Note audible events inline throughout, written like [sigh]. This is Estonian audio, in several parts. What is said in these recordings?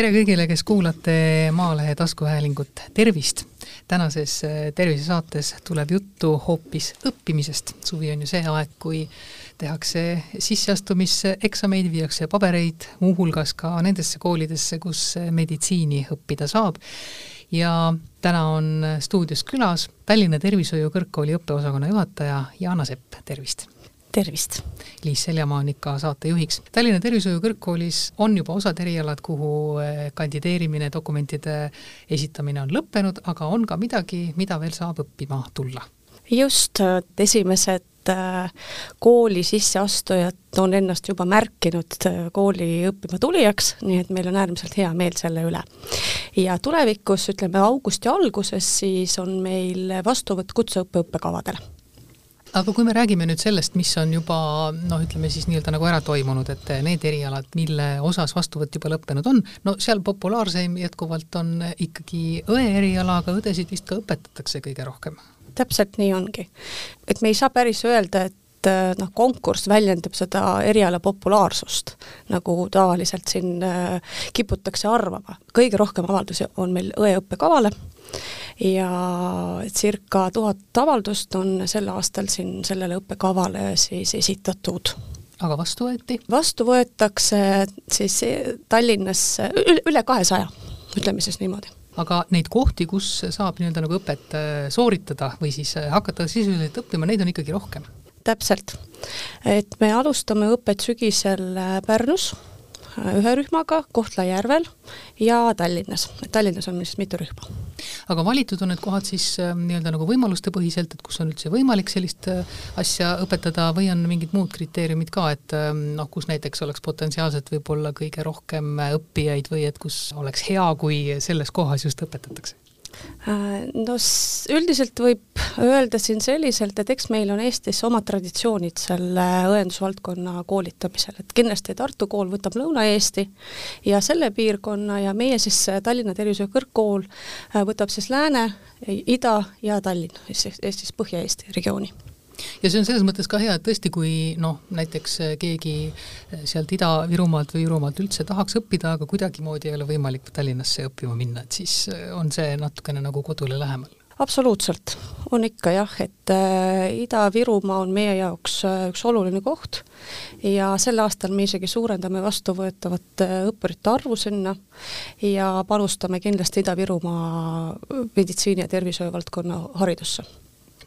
tere kõigile, kes kuulate Maalehe taskuhäälingut, tervist! tänases äh, tervisesaates tuleb juttu hoopis õppimisest. suvi on ju see aeg, kui tehakse sisseastumiseksameid, viiakse pabereid, muuhulgas ka nendesse koolidesse, kus meditsiini õppida saab. ja täna on stuudios külas Tallinna Tervishoiu Kõrgkooli õppeosakonna juhataja Jaana Sepp, tervist! Tervist! Liis Seljamaa on ikka saatejuhiks. Tallinna Tervishoiu Kõrgkoolis on juba osad erialad, kuhu eh, kandideerimine, dokumentide esitamine on lõppenud, aga on ka midagi, mida veel saab õppima tulla. just, esimesed eh, kooli sisseastujad on ennast juba märkinud eh, kooli õppima tulijaks, nii et meil on äärmiselt hea meel selle üle. ja tulevikus, ütleme augusti alguses, siis on meil vastuvõtt kutseõppe õppekavadele aga kui me räägime nüüd sellest, mis on juba noh, ütleme siis nii-öelda nagu ära toimunud, et need erialad, mille osas vastuvõtt juba lõppenud on, no seal populaarseim jätkuvalt on ikkagi õe eriala, aga õdesid vist ka õpetatakse kõige rohkem. täpselt nii ongi. et me ei saa päris öelda, et noh, konkurss väljendab seda eriala populaarsust, nagu tavaliselt siin äh, kiputakse arvama. kõige rohkem avaldusi on meil õeõppekavale ja circa tuhat avaldust on sel aastal siin sellele õppekavale siis esitatud aga vastu võeti? vastu võetakse siis Tallinnas üle, üle kahesaja, ütleme siis niimoodi. aga neid kohti, kus saab nii-öelda nagu õpet äh, sooritada või siis äh, hakata sisuliselt õppima, neid on ikkagi rohkem? täpselt. et me alustame õpet sügisel äh, Pärnus ühe rühmaga Kohtla-Järvel ja Tallinnas, Tallinnas on siis mitu rühma. aga valitud on need kohad siis äh, nii-öelda nagu võimalustepõhiselt, et kus on üldse võimalik sellist äh, asja õpetada või on mingid muud kriteeriumid ka, et äh, noh, kus näiteks oleks potentsiaalselt võib-olla kõige rohkem õppijaid või et kus oleks hea, kui selles kohas just õpetatakse? Äh, no üldiselt võib öelda siin selliselt, et eks meil on Eestis omad traditsioonid selle õendusvaldkonna koolitamisel, et kindlasti Tartu kool võtab Lõuna-Eesti ja selle piirkonna ja meie siis Tallinna Tervishoiu Kõrgkool äh, võtab siis Lääne, Ida ja Tallinn, Eestis Põhja-Eesti regiooni ja see on selles mõttes ka hea, et tõesti, kui noh, näiteks äh, keegi äh, sealt Ida-Virumaalt või Virumaalt üldse tahaks õppida, aga kuidagimoodi ei ole võimalik Tallinnasse õppima minna, et siis äh, on see natukene nagu kodule lähemal. Absoluutselt, on ikka jah, et Ida-Virumaa on meie jaoks üks oluline koht ja sel aastal me isegi suurendame vastuvõetavate õppurite arvu sinna ja panustame kindlasti Ida-Virumaa meditsiini- ja tervishoiu valdkonna haridusse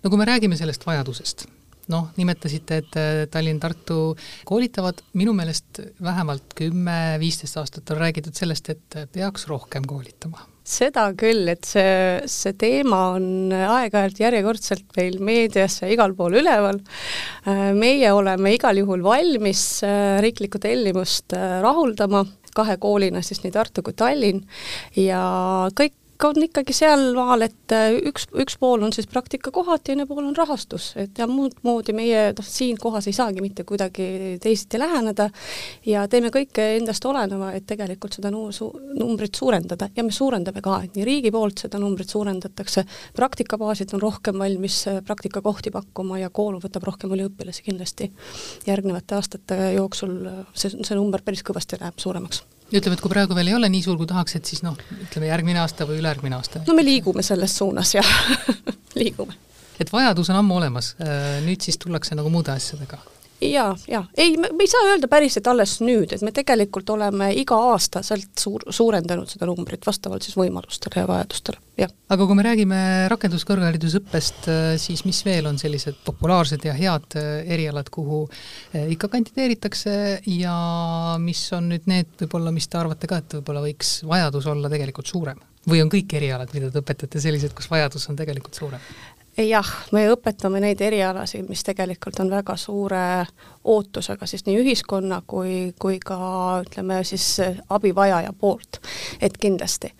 no kui me räägime sellest vajadusest, noh, nimetasite, et äh, Tallinn-Tartu koolitavad, minu meelest vähemalt kümme-viisteist aastat on räägitud sellest, et peaks rohkem koolitama. Seda küll, et see, see teema on aeg-ajalt järjekordselt meil meedias ja igal pool üleval. Äh, meie oleme igal juhul valmis äh, riiklikku tellimust rahuldama, kahe koolina siis nii Tartu kui Tallinn. Ja kõik on ikkagi sealmaal, et äh, üks, üks pool on siis praktikakohad, teine pool on rahastus, et ja muud moodi meie noh, siin kohas ei saagi mitte kuidagi teisiti läheneda ja teeme kõike endast oleneva, et tegelikult seda nu-, su-, numbrit suurendada ja me suurendame ka, et nii riigi poolt seda numbrit suurendatakse, praktikabaasid on rohkem valmis äh, praktikakohti pakkuma ja kool võtab rohkem üliõpilasi kindlasti. järgnevate aastate jooksul äh, see, see number päris kõvasti läheb suuremaks ütleme, et kui praegu veel ei ole nii suur, kui tahaks, et siis noh, ütleme järgmine aasta või ülejärgmine aasta? no me liigume selles suunas, jah [laughs] liigume. et vajadus on ammu olemas, äh, nüüd siis tullakse nagu muude asjadega ja, ja ei, me ei saa öelda päris, et alles nüüd, et me tegelikult oleme iga-aastaselt suur, suurendanud seda numbrit vastavalt siis võimalustele ja vajadustele, jah. aga kui me räägime rakenduskõrgharidusõppest, äh, siis mis veel on sellised populaarsed ja head äh, erialad, kuhu äh, ikka kandideeritakse ja mis on nüüd need võib-olla, mis te arvate ka, et võib-olla võiks vajadus olla tegelikult suurem? või on kõik erialad, mida te õpetate, sellised, kus vajadus on tegelikult suurem? Jah, me õpetame neid erialasid, mis tegelikult on väga suure ootusega siis nii ühiskonna kui, kui ka ütleme siis abivajaja poolt, et kindlasti.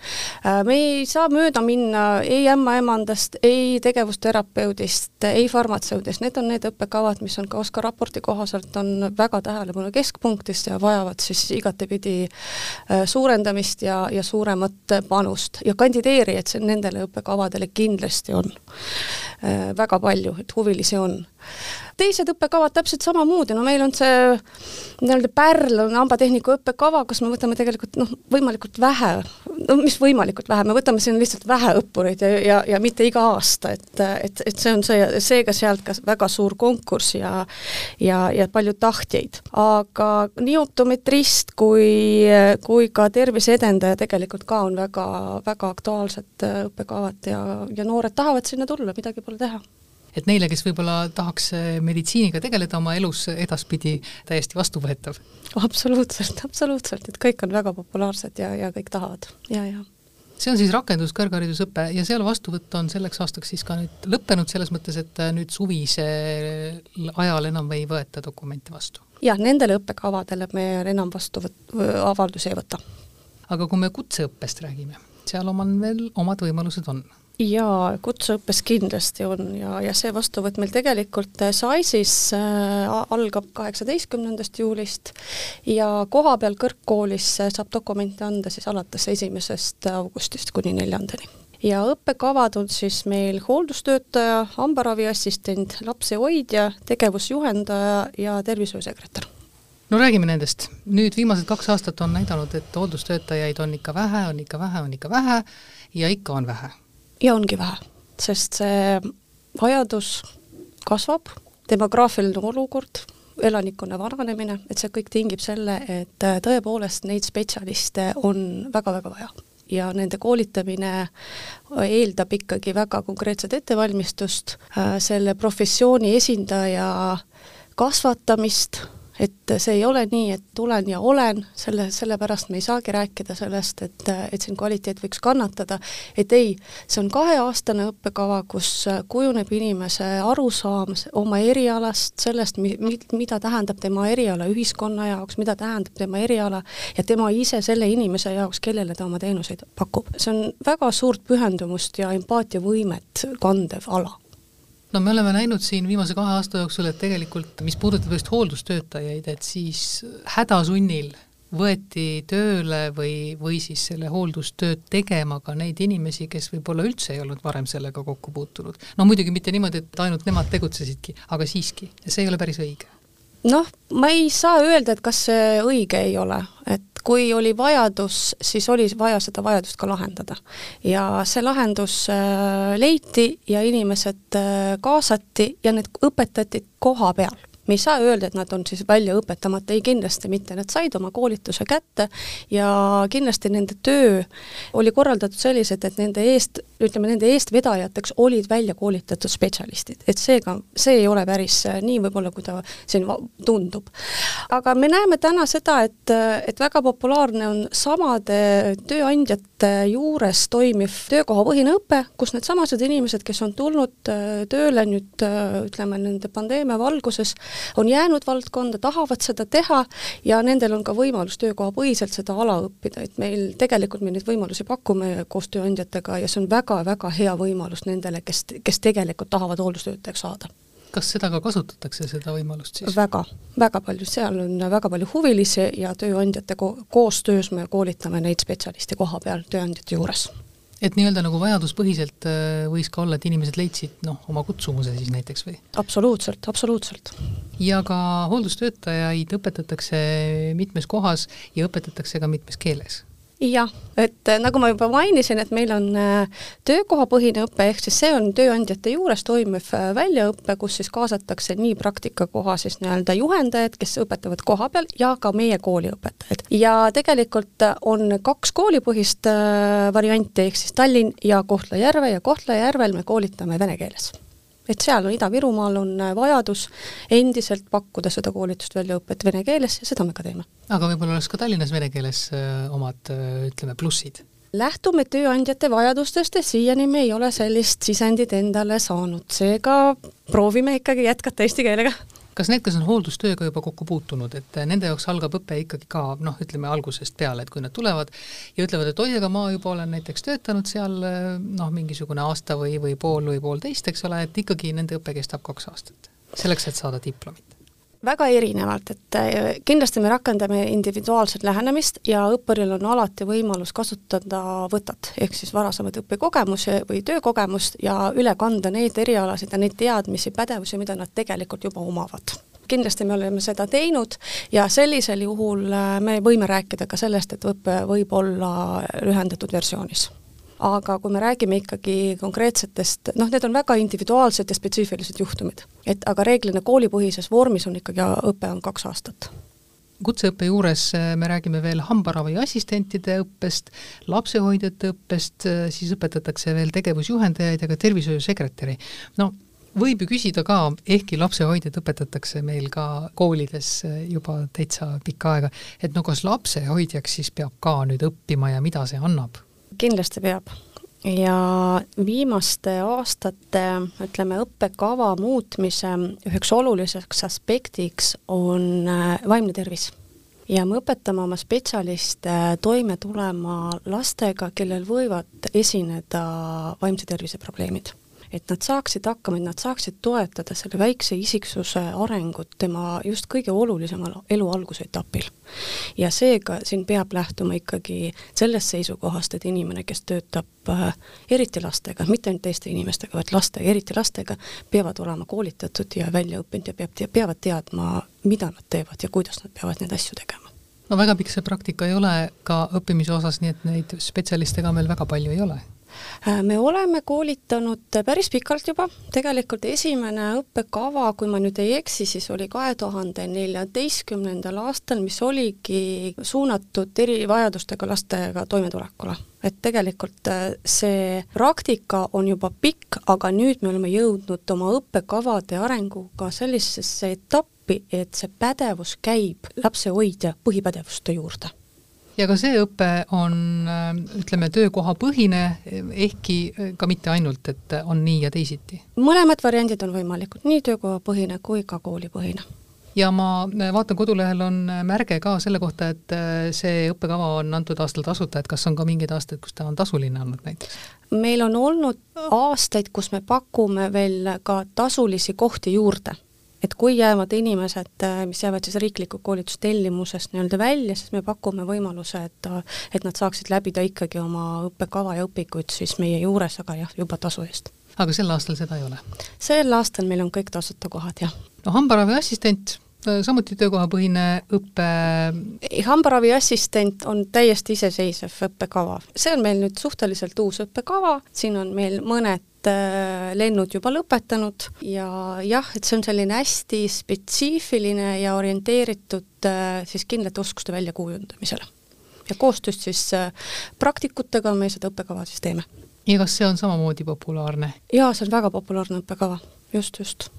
Äh, me ei saa mööda minna ei ämmaemandast, ei tegevusterapeudist, ei farmatseudist, need on need õppekavad, mis on ka OSKA raporti kohaselt on väga tähelepanu keskpunktis ja vajavad siis igatepidi äh, suurendamist ja, ja suuremat panust. Ja kandideerijaid nendele õppekavadele kindlasti on väga palju, et huvilisi on. Teised õppekavad täpselt samamoodi, no meil on see nii-öelda pärl on hambatehniku õppekava, kus me võtame tegelikult noh, võimalikult vähe, no mis võimalikult vähe, me võtame siin lihtsalt vähe õppureid ja, ja, ja mitte iga aasta, et, et, et see on see, seega sealt ka väga suur konkurss ja ja, ja palju tahtjaid. aga nii optometrist kui, kui ka tervise edendaja tegelikult ka on väga, väga aktuaalsed õppekavad ja, ja noored tahavad sinna tulla, midagi pole teha et neile, kes võib-olla tahaks äh, meditsiiniga tegeleda oma elus edaspidi, täiesti vastuvõetav? absoluutselt, absoluutselt, et kõik on väga populaarsed ja, ja kõik tahavad ja, ja see on siis rakenduskõrgharidusõpe ja seal vastuvõtt on selleks aastaks siis ka nüüd lõppenud, selles mõttes, et äh, nüüd suvisel ajal enam ei võeta dokumente vastu? jah, nendele õppekavadele me enam vastu võt-, avaldusi ei võta. aga kui me kutseõppest räägime, seal omal veel omad võimalused on jaa, kutseõppes kindlasti on ja, ja see vastuvõtt meil tegelikult äh, SAIS-is äh, algab kaheksateistkümnendast juulist ja kohapeal kõrgkoolis äh, saab dokumente anda siis alates esimesest augustist kuni neljandani. Ja õppekavad on siis meil hooldustöötaja, hambaraviassistent, lapsehoidja, tegevusjuhendaja ja tervishoiusekretär. No räägime nendest. nüüd viimased kaks aastat on näidanud, et hooldustöötajaid on ikka vähe, on ikka vähe, on ikka vähe ja ikka on vähe ja ongi vähe, sest see vajadus kasvab, demograafiline olukord, elanikkonna vananemine, et see kõik tingib selle, et äh, tõepoolest neid spetsialiste on väga-väga vaja. Ja nende koolitamine eeldab ikkagi väga konkreetset ettevalmistust, äh, selle professiooni esindaja kasvatamist et see ei ole nii, et tulen ja olen, selle, sellepärast me ei saagi rääkida sellest, et, et siin kvaliteet võiks kannatada, et ei, see on kaheaastane õppekava, kus kujuneb inimese arusaam oma erialast, sellest, mi-, mida tähendab tema eriala ühiskonna jaoks, mida tähendab tema eriala ja tema ise selle inimese jaoks, kellele ta oma teenuseid pakub. see on väga suurt pühendumust ja empaatiavõimet kandev ala no me oleme näinud siin viimase kahe aasta jooksul, et tegelikult mis puudutab just hooldustöötajaid, et siis hädasunnil võeti tööle või, või siis selle hooldustööd tegema ka neid inimesi, kes võib-olla üldse ei olnud varem sellega kokku puutunud. no muidugi mitte niimoodi, et ainult nemad tegutsesidki, aga siiski, see ei ole päris õige noh, ma ei saa öelda, et kas see õige ei ole, et kui oli vajadus, siis oli vaja seda vajadust ka lahendada. ja see lahendus äh, leiti ja inimesed äh, kaasati ja need õpetati koha peal. Me ei saa öelda, et nad on siis välja õpetamata, ei kindlasti mitte, nad said oma koolituse kätte ja kindlasti nende töö oli korraldatud selliselt, et nende eest, ütleme, nende eestvedajateks olid välja koolitatud spetsialistid, et seega see ei ole päris nii võib-olla, kui ta siin tundub. aga me näeme täna seda, et, et väga populaarne on samade tööandjate juures toimiv töökohapõhine õpe, kus needsamased inimesed, kes on tulnud tööle nüüd ütleme, nende pandeemia valguses, on jäänud valdkonda, tahavad seda teha ja nendel on ka võimalus töökohapõhiselt seda ala õppida, et meil tegelikult me neid võimalusi pakume koos tööandjatega ja see on väga-väga hea võimalus nendele, kes, kes tegelikult tahavad hooldustöötajaks saada kas seda ka kasutatakse, seda võimalust siis? väga, väga palju, seal on väga palju huvilisi ja tööandjate ko koostöös me koolitame neid spetsialiste koha peal tööandjate juures et nii-öelda nagu vajaduspõhiselt äh, võis ka olla, et inimesed leidsid noh, oma kutsumuse siis näiteks või? absoluutselt, absoluutselt. ja ka hooldustöötajaid õpetatakse mitmes kohas ja õpetatakse ka mitmes keeles jah, et äh, nagu ma juba mainisin, et meil on äh, töökohapõhine õpe, ehk siis see on tööandjate juures toimuv äh, väljaõpe, kus siis kaasatakse nii praktikakoha siis nii-öelda juhendajad, kes õpetavad koha peal, ja ka meie kooliõpetajad. ja tegelikult on kaks koolipõhist varianti, ehk siis Tallinn ja Kohtla-Järve ja Kohtla-Järvel me koolitame vene keeles et seal on Ida-Virumaal on äh, vajadus endiselt pakkuda seda koolitust väljaõpet vene keeles ja seda me ka teeme. aga võib-olla oleks ka Tallinnas vene keeles äh, omad äh, ütleme, plussid? lähtume tööandjate vajadustest ja siiani me ei ole sellist sisendit endale saanud, seega proovime ikkagi jätkata eesti keelega kas need, kes on hooldustööga juba kokku puutunud, et nende jaoks algab õpe ikkagi ka noh, ütleme algusest peale, et kui nad tulevad ja ütlevad, et oi, aga ma juba olen näiteks töötanud seal noh, mingisugune aasta või, või pool või poolteist, eks ole, et ikkagi nende õpe kestab kaks aastat, selleks, et saada diplomit? Väga erinevalt, et äh, kindlasti me rakendame individuaalset lähenemist ja õppuril on alati võimalus kasutada võtat, ehk siis varasemaid õppekogemusi või töökogemust ja üle kanda neid erialasid ja neid teadmisi, pädevusi, mida nad tegelikult juba omavad. Kindlasti me oleme seda teinud ja sellisel juhul äh, me võime rääkida ka sellest, et õpe võib olla lühendatud versioonis aga kui me räägime ikkagi konkreetsetest, noh, need on väga individuaalsed ja spetsiifilised juhtumid. et aga reeglina koolipõhises vormis on ikkagi õpe on kaks aastat kutseõppe juures äh, me räägime veel hambaravi assistentide õppest, lapsehoidjate õppest, äh, siis õpetatakse veel tegevusjuhendajaid ja ka tervishoiusekretäri. no võib ju küsida ka, ehkki lapsehoidjaid õpetatakse meil ka koolides äh, juba täitsa pikka aega, et no kas lapsehoidjaks siis peab ka nüüd õppima ja mida see annab? Kindlasti peab ja viimaste aastate, ütleme, õppekava muutmise üheks oluliseks aspektiks on äh, vaimne tervis. ja me õpetame oma spetsialiste toime tulema lastega, kellel võivad esineda vaimse tervise probleemid et nad saaksid hakkama, et nad saaksid toetada selle väikse isiksuse arengut tema just kõige olulisemal elu algusetapil. ja seega siin peab lähtuma ikkagi sellest seisukohast, et inimene, kes töötab äh, eriti lastega, mitte ainult teiste inimestega, vaid lastega, eriti lastega, peavad olema koolitatud ja välja õppinud ja peab, peavad teadma, mida nad teevad ja kuidas nad peavad neid asju tegema no väga pikk see praktika ei ole ka õppimise osas, nii et neid spetsialiste ka meil väga palju ei ole me oleme koolitanud päris pikalt juba, tegelikult esimene õppekava, kui ma nüüd ei eksi, siis oli kahe tuhande neljateistkümnendal aastal, mis oligi suunatud erivajadustega lastega toimetulekule. et tegelikult äh, see praktika on juba pikk, aga nüüd me oleme jõudnud oma õppekavade arenguga sellisesse etappi, et see pädevus käib lapsehoidja põhipädevuste juurde ja ka see õpe on äh, ütleme, töökohapõhine, ehkki äh, ka mitte ainult, et on nii ja teisiti? mõlemad variandid on võimalikud, nii töökohapõhine kui ka koolipõhine ja ma äh, vaatan, kodulehel on märge ka selle kohta, et see õppekava on antud aastal tasuta, et kas on ka mingeid aastaid, kus ta on tasuline olnud näiteks? meil on olnud aastaid, kus me pakume veel ka tasulisi kohti juurde et kui jäävad inimesed, äh, mis jäävad siis riikliku koolitustellimusest nii-öelda välja, siis me pakume võimaluse, et et nad saaksid läbida ikkagi oma õppekava ja õpikuid siis meie juures, aga jah, juba tasu eest. aga sel aastal seda ei ole? sel aastal meil on kõik tasuta kohad, jah. no hambaravi assistent, äh, samuti töökohapõhine õpe? hambaravi assistent on täiesti iseseisev õppekava. see on meil nüüd suhteliselt uus õppekava, siin on meil mõned Äh, lennud juba lõpetanud ja jah, et see on selline hästi spetsiifiline ja orienteeritud äh, siis kindlate oskuste väljakujundamisele. ja koostöös siis äh, praktikutega me seda õppekava siis teeme. ja kas see on samamoodi populaarne? jaa, see on väga populaarne õppekava, just, just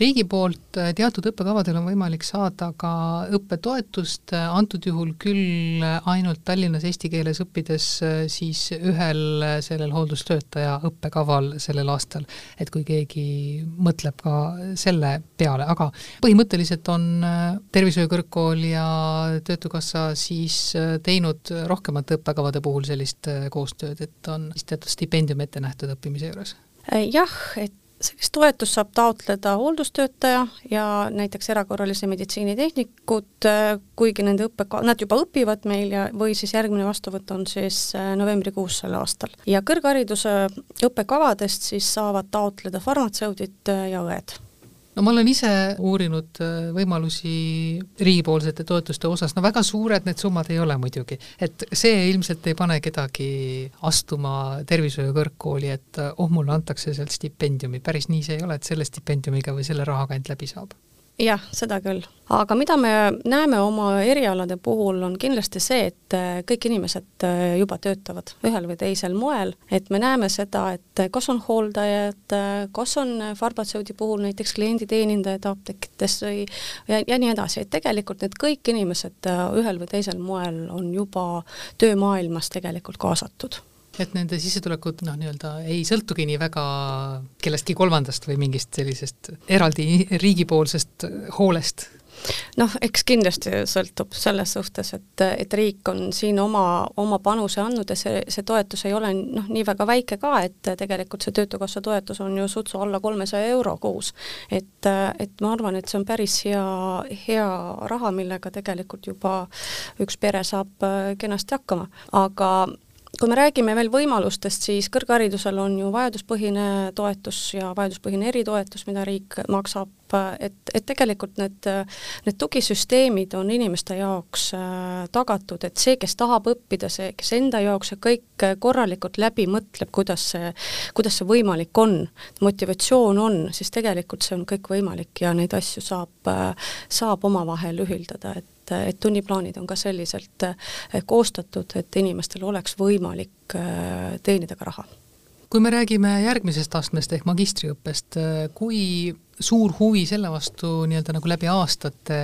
riigi poolt äh, teatud õppekavadel on võimalik saada ka õppetoetust, äh, antud juhul küll ainult Tallinnas eesti keeles õppides äh, siis ühel sellel hooldustöötaja õppekaval sellel aastal, et kui keegi mõtleb ka selle peale, aga põhimõtteliselt on Tervishoiu Kõrgkool ja Töötukassa siis teinud rohkemate õppekavade puhul sellist koostööd, et on siis teatud stipendium ette nähtud õppimise juures? jah, et sellist toetust saab taotleda hooldustöötaja ja näiteks erakorralise meditsiini tehnikud, kuigi nende õppe, nad juba õpivad meil ja, või siis järgmine vastuvõtt on siis äh, novembrikuus sel aastal. ja kõrghariduse õppekavadest siis saavad taotleda farmatseudid ja õed no ma olen ise uurinud äh, võimalusi riigipoolsete toetuste osas, no väga suured need summad ei ole muidugi, et see ilmselt ei pane kedagi astuma tervishoiukõrgkooli, et äh, oh, mulle antakse sealt stipendiumi, päris nii see ei ole, et selle stipendiumiga või selle rahaga ainult läbi saab jah, seda küll. aga mida me näeme oma erialade puhul, on kindlasti see, et äh, kõik inimesed äh, juba töötavad ühel või teisel moel, et me näeme seda, et äh, kas on hooldajad, kas on farmatseudi puhul näiteks klienditeenindajad apteekides või ja, ja nii edasi, et tegelikult need kõik inimesed ühel või teisel moel on juba töömaailmas tegelikult kaasatud et nende sissetulekud noh, nii-öelda ei sõltugi nii väga kellestki kolmandast või mingist sellisest eraldi riigipoolsest hoolest? noh, eks kindlasti sõltub selles suhtes, et, et riik on siin oma, oma panuse andnud ja see, see toetus ei ole noh, nii väga väike ka, et tegelikult see Töötukassa toetus on ju sutsu alla kolmesaja euro kuus. et, et ma arvan, et see on päris hea, hea raha, millega tegelikult juba üks pere saab kenasti hakkama, aga kui me räägime veel võimalustest, siis kõrgharidusel on ju vajaduspõhine toetus ja vajaduspõhine eritoetus, mida riik maksab, et, et tegelikult need, need tugisüsteemid on inimeste jaoks äh, tagatud, et see, kes tahab õppida, see, kes enda jaoks see kõik korralikult läbi mõtleb, kuidas see, kuidas see võimalik on, motivatsioon on, siis tegelikult see on kõik võimalik ja neid asju saab, saab omavahel ühildada, et et, et tunniplaanid on ka selliselt eh, koostatud, et inimestel oleks võimalik eh, teenida ka raha kui me räägime järgmisest astmest ehk magistriõppest, eh, kui suur huvi selle vastu nii-öelda nagu läbi aastate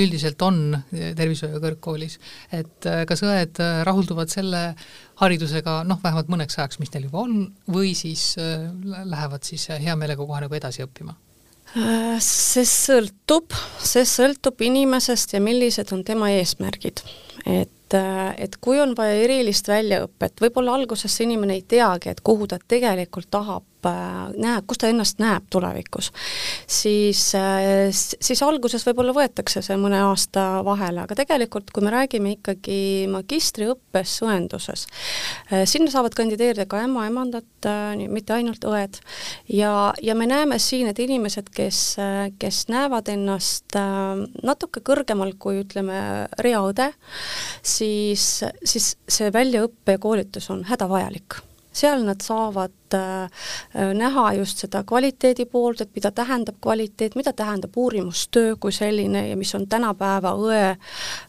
üldiselt on tervishoiu kõrgkoolis, et kas õed rahulduvad selle haridusega noh, vähemalt mõneks ajaks, mis neil juba on, või siis lähevad siis hea meelega kohe nagu edasi õppima? See sõltub, see sõltub inimesest ja millised on tema eesmärgid. et, et kui on vaja erilist väljaõpet, võib-olla alguses see inimene ei teagi, et kuhu ta tegelikult tahab Äh, näeb, kus ta ennast näeb tulevikus, siis, siis alguses võib-olla võetakse see mõne aasta vahele, aga tegelikult kui me räägime ikkagi magistriõppes õenduses, sinna saavad kandideerida ka ämmaemandad, mitte ainult õed, ja, ja me näeme siin, et inimesed, kes, kes näevad ennast natuke kõrgemal kui ütleme, reaõde, siis, siis see väljaõppe ja koolitus on hädavajalik seal nad saavad äh, näha just seda kvaliteedi poolt, et mida tähendab kvaliteet, mida tähendab uurimustöö kui selline ja mis on tänapäeva õe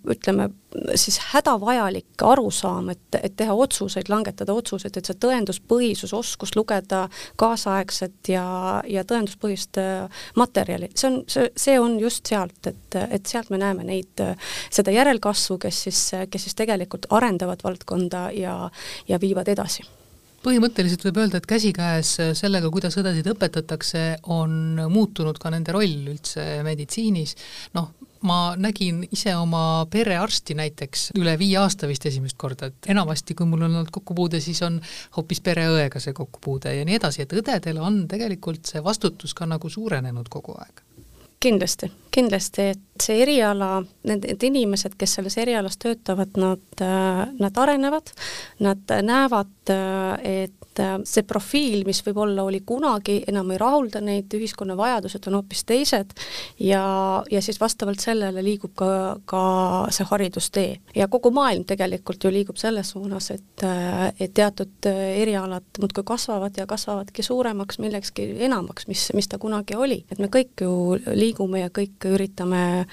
ütleme siis hädavajalik arusaam, et, et teha otsuseid, langetada otsuseid, et see tõenduspõhisus, oskus lugeda kaasaegset ja, ja tõenduspõhist äh, materjali, see on, see, see on just sealt, et, et sealt me näeme neid, seda järelkasvu, kes siis, kes siis tegelikult arendavad valdkonda ja, ja viivad edasi põhimõtteliselt võib öelda, et käsikäes sellega, kuidas õdesid õpetatakse, on muutunud ka nende roll üldse meditsiinis, noh, ma nägin ise oma perearsti näiteks üle viie aasta vist esimest korda, et enamasti, kui mul on olnud kokkupuude, siis on hoopis pereõega see kokkupuude ja nii edasi, et õdedel on tegelikult see vastutus ka nagu suurenenud kogu aeg kindlasti, kindlasti, et see eriala, need, need inimesed, kes selles erialas töötavad, nad, nad arenevad, nad näevad, et see profiil, mis võib-olla oli kunagi, enam ei rahulda neid, ühiskonna vajadused on hoopis teised ja, ja siis vastavalt sellele liigub ka, ka see haridustee. ja kogu maailm tegelikult ju liigub selles suunas, et, et teatud erialad muudkui kasvavad ja kasvavadki suuremaks millekski enamaks, mis, mis ta kunagi oli. et me kõik ju liigume liigume ja kõik üritame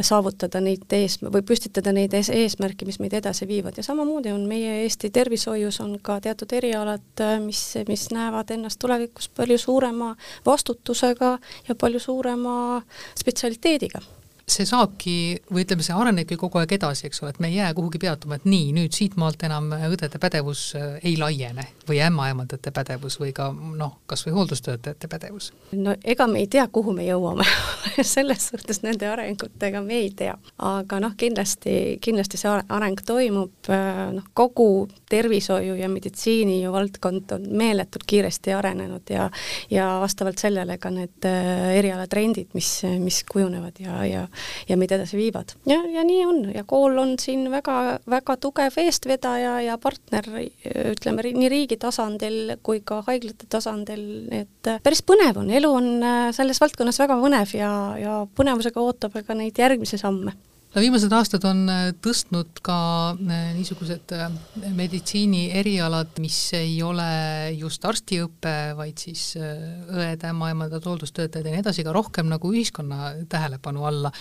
saavutada neid ees- või püstitada neid ees eesmärke, mis meid edasi viivad. Ja samamoodi on meie Eesti tervishoius on ka teatud erialad, mis, mis näevad ennast tulevikus palju suurema vastutusega ja palju suurema spetsialiteediga see saabki, või ütleme, see arenebki kogu aeg edasi, eks ole, et me ei jää kuhugi peatuma, et nii, nüüd siitmaalt enam õdede pädevus äh, ei laiene või ämmaemandate pädevus või ka noh, kas või hooldustöötajate pädevus? no ega me ei tea, kuhu me jõuame [laughs] selles suhtes nende arengutega me ei tea. aga noh, kindlasti, kindlasti see areng toimub, äh, noh, kogu tervishoiu ja meditsiini ju valdkond on meeletult kiiresti arenenud ja ja vastavalt sellele ka need äh, erialatrendid, mis, mis kujunevad ja, ja ja meid edasi viivad. ja, ja nii on. Ja kool on siin väga, väga tugev eestvedaja ja partner, ütleme nii riigi tasandil kui ka haiglate tasandil, et päris põnev on, elu on selles valdkonnas väga põnev ja, ja põnevusega ootame ka neid järgmisi samme no viimased aastad on äh, tõstnud ka äh, niisugused meditsiini erialad, mis ei ole just arstiõpe, vaid siis õed, ämmaemandad, hooldustöötajad ja nii edasi, ka rohkem nagu ühiskonna tähelepanu alla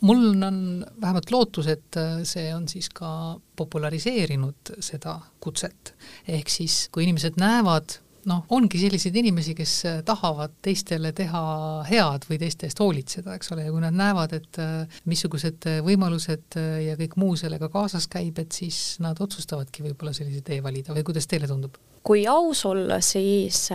mul on vähemalt lootus, et äh, see on siis ka populariseerinud seda kutset. ehk siis, kui inimesed näevad, noh, ongi selliseid inimesi, kes äh, tahavad teistele teha head või teiste eest hoolitseda, eks ole, ja kui nad näevad, et äh, missugused võimalused ja kõik muu sellega kaasas käib, et siis nad otsustavadki võib-olla sellise tee valida või kuidas teile tundub? kui aus olla, siis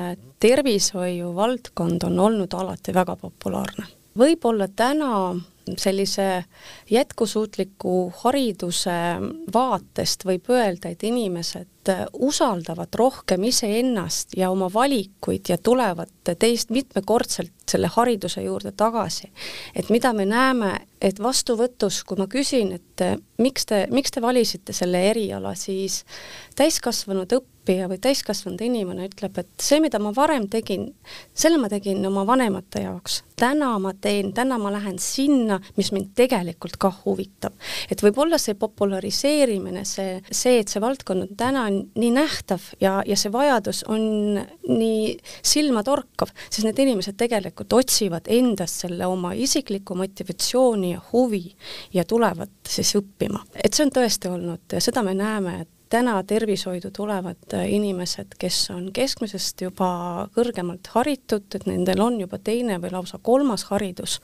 tervishoiu valdkond on olnud alati väga populaarne võib-olla täna sellise jätkusuutliku hariduse vaatest võib öelda, et inimesed usaldavad rohkem iseennast ja oma valikuid ja tulevad teist mitmekordselt selle hariduse juurde tagasi. et mida me näeme, et vastuvõtus, kui ma küsin, et miks te, miks te valisite selle eriala, siis täiskasvanud õppijad õppija või täiskasvanud inimene ütleb, et see, mida ma varem tegin, selle ma tegin oma vanemate jaoks. täna ma teen, täna ma lähen sinna, mis mind tegelikult ka huvitab. et võib-olla see populariseerimine, see, see, et see valdkond on täna nii nähtav ja, ja see vajadus on nii silmatorkav, siis need inimesed tegelikult otsivad endast selle oma isiklikku motivatsiooni ja huvi ja tulevad siis õppima. et see on tõesti olnud seda me näeme, et täna tervishoidu tulevad äh, inimesed, kes on keskmisest juba kõrgemalt haritud, et nendel on juba teine või lausa kolmas haridus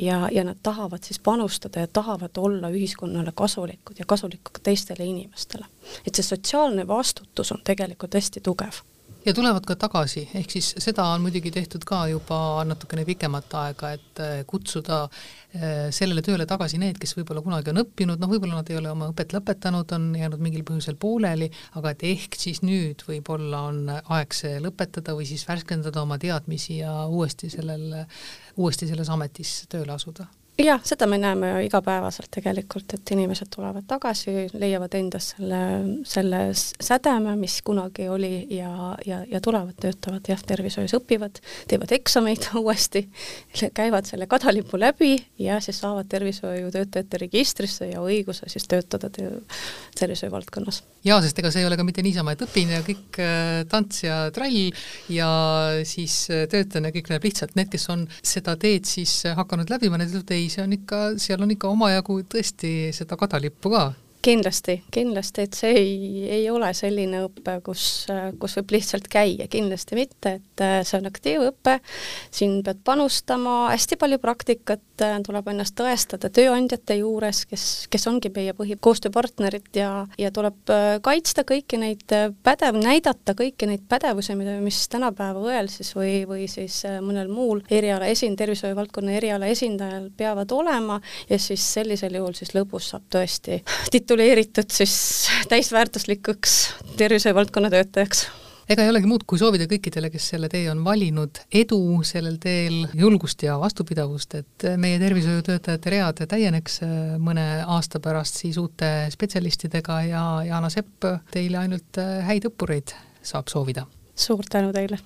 ja, ja nad tahavad siis panustada ja tahavad olla ühiskonnale kasulikud ja kasulikud ka teistele inimestele. et see sotsiaalne vastutus on tegelikult hästi tugev ja tulevad ka tagasi, ehk siis seda on muidugi tehtud ka juba natukene pikemat aega, et äh, kutsuda äh, sellele tööle tagasi need, kes võib-olla kunagi on õppinud, noh võib-olla nad ei ole oma õpet lõpetanud, on jäänud mingil põhjusel pooleli, aga et ehk siis nüüd võib-olla on aeg see lõpetada või siis värskendada oma teadmisi ja uuesti sellel, uuesti selles ametis tööle asuda jah, seda me näeme ju igapäevaselt tegelikult, et inimesed tulevad tagasi, leiavad endas selle, selle sädeme, mis kunagi oli ja, ja, ja tulevad, töötavad jah, tervishoius õpivad, teevad eksameid [laughs] uuesti, käivad selle kadalipu läbi ja siis saavad tervishoiutöötajate registrisse ja õiguse siis töötada tervishoiu valdkonnas. jaa, sest ega see ei ole ka mitte niisama, et õpin ja kõik äh, tants ja trall ja siis äh, töötan ja kõik läheb lihtsalt, need, kes on seda teed siis hakanud läbima, need ütlevad ei, see on ikka, seal on ikka omajagu tõesti seda kadalippu ka kindlasti, kindlasti, et see ei, ei ole selline õpe, kus, kus võib lihtsalt käia, kindlasti mitte, et äh, see on aktiivõpe, siin pead panustama, hästi palju praktikat, äh, tuleb ennast tõestada tööandjate juures, kes, kes ongi meie põhi, koostööpartnerid ja, ja tuleb äh, kaitsta kõiki neid pädev, näidata kõiki neid pädevusi, mida, mis tänapäeva õel siis või, või siis mõnel muul eriala esin-, tervishoiuvaldkonna eriala esindajal peavad olema ja siis sellisel juhul siis lõpus saab tõesti tituleeritud siis täisväärtuslikuks tervishoiuvaldkonna töötajaks ega ei olegi muud, kui soovida kõikidele, kes selle tee on valinud, edu sellel teel, julgust ja vastupidavust, et meie tervishoiutöötajate read täieneks mõne aasta pärast siis uute spetsialistidega ja Jaana Sepp, teile ainult häid õppureid saab soovida. suur tänu teile!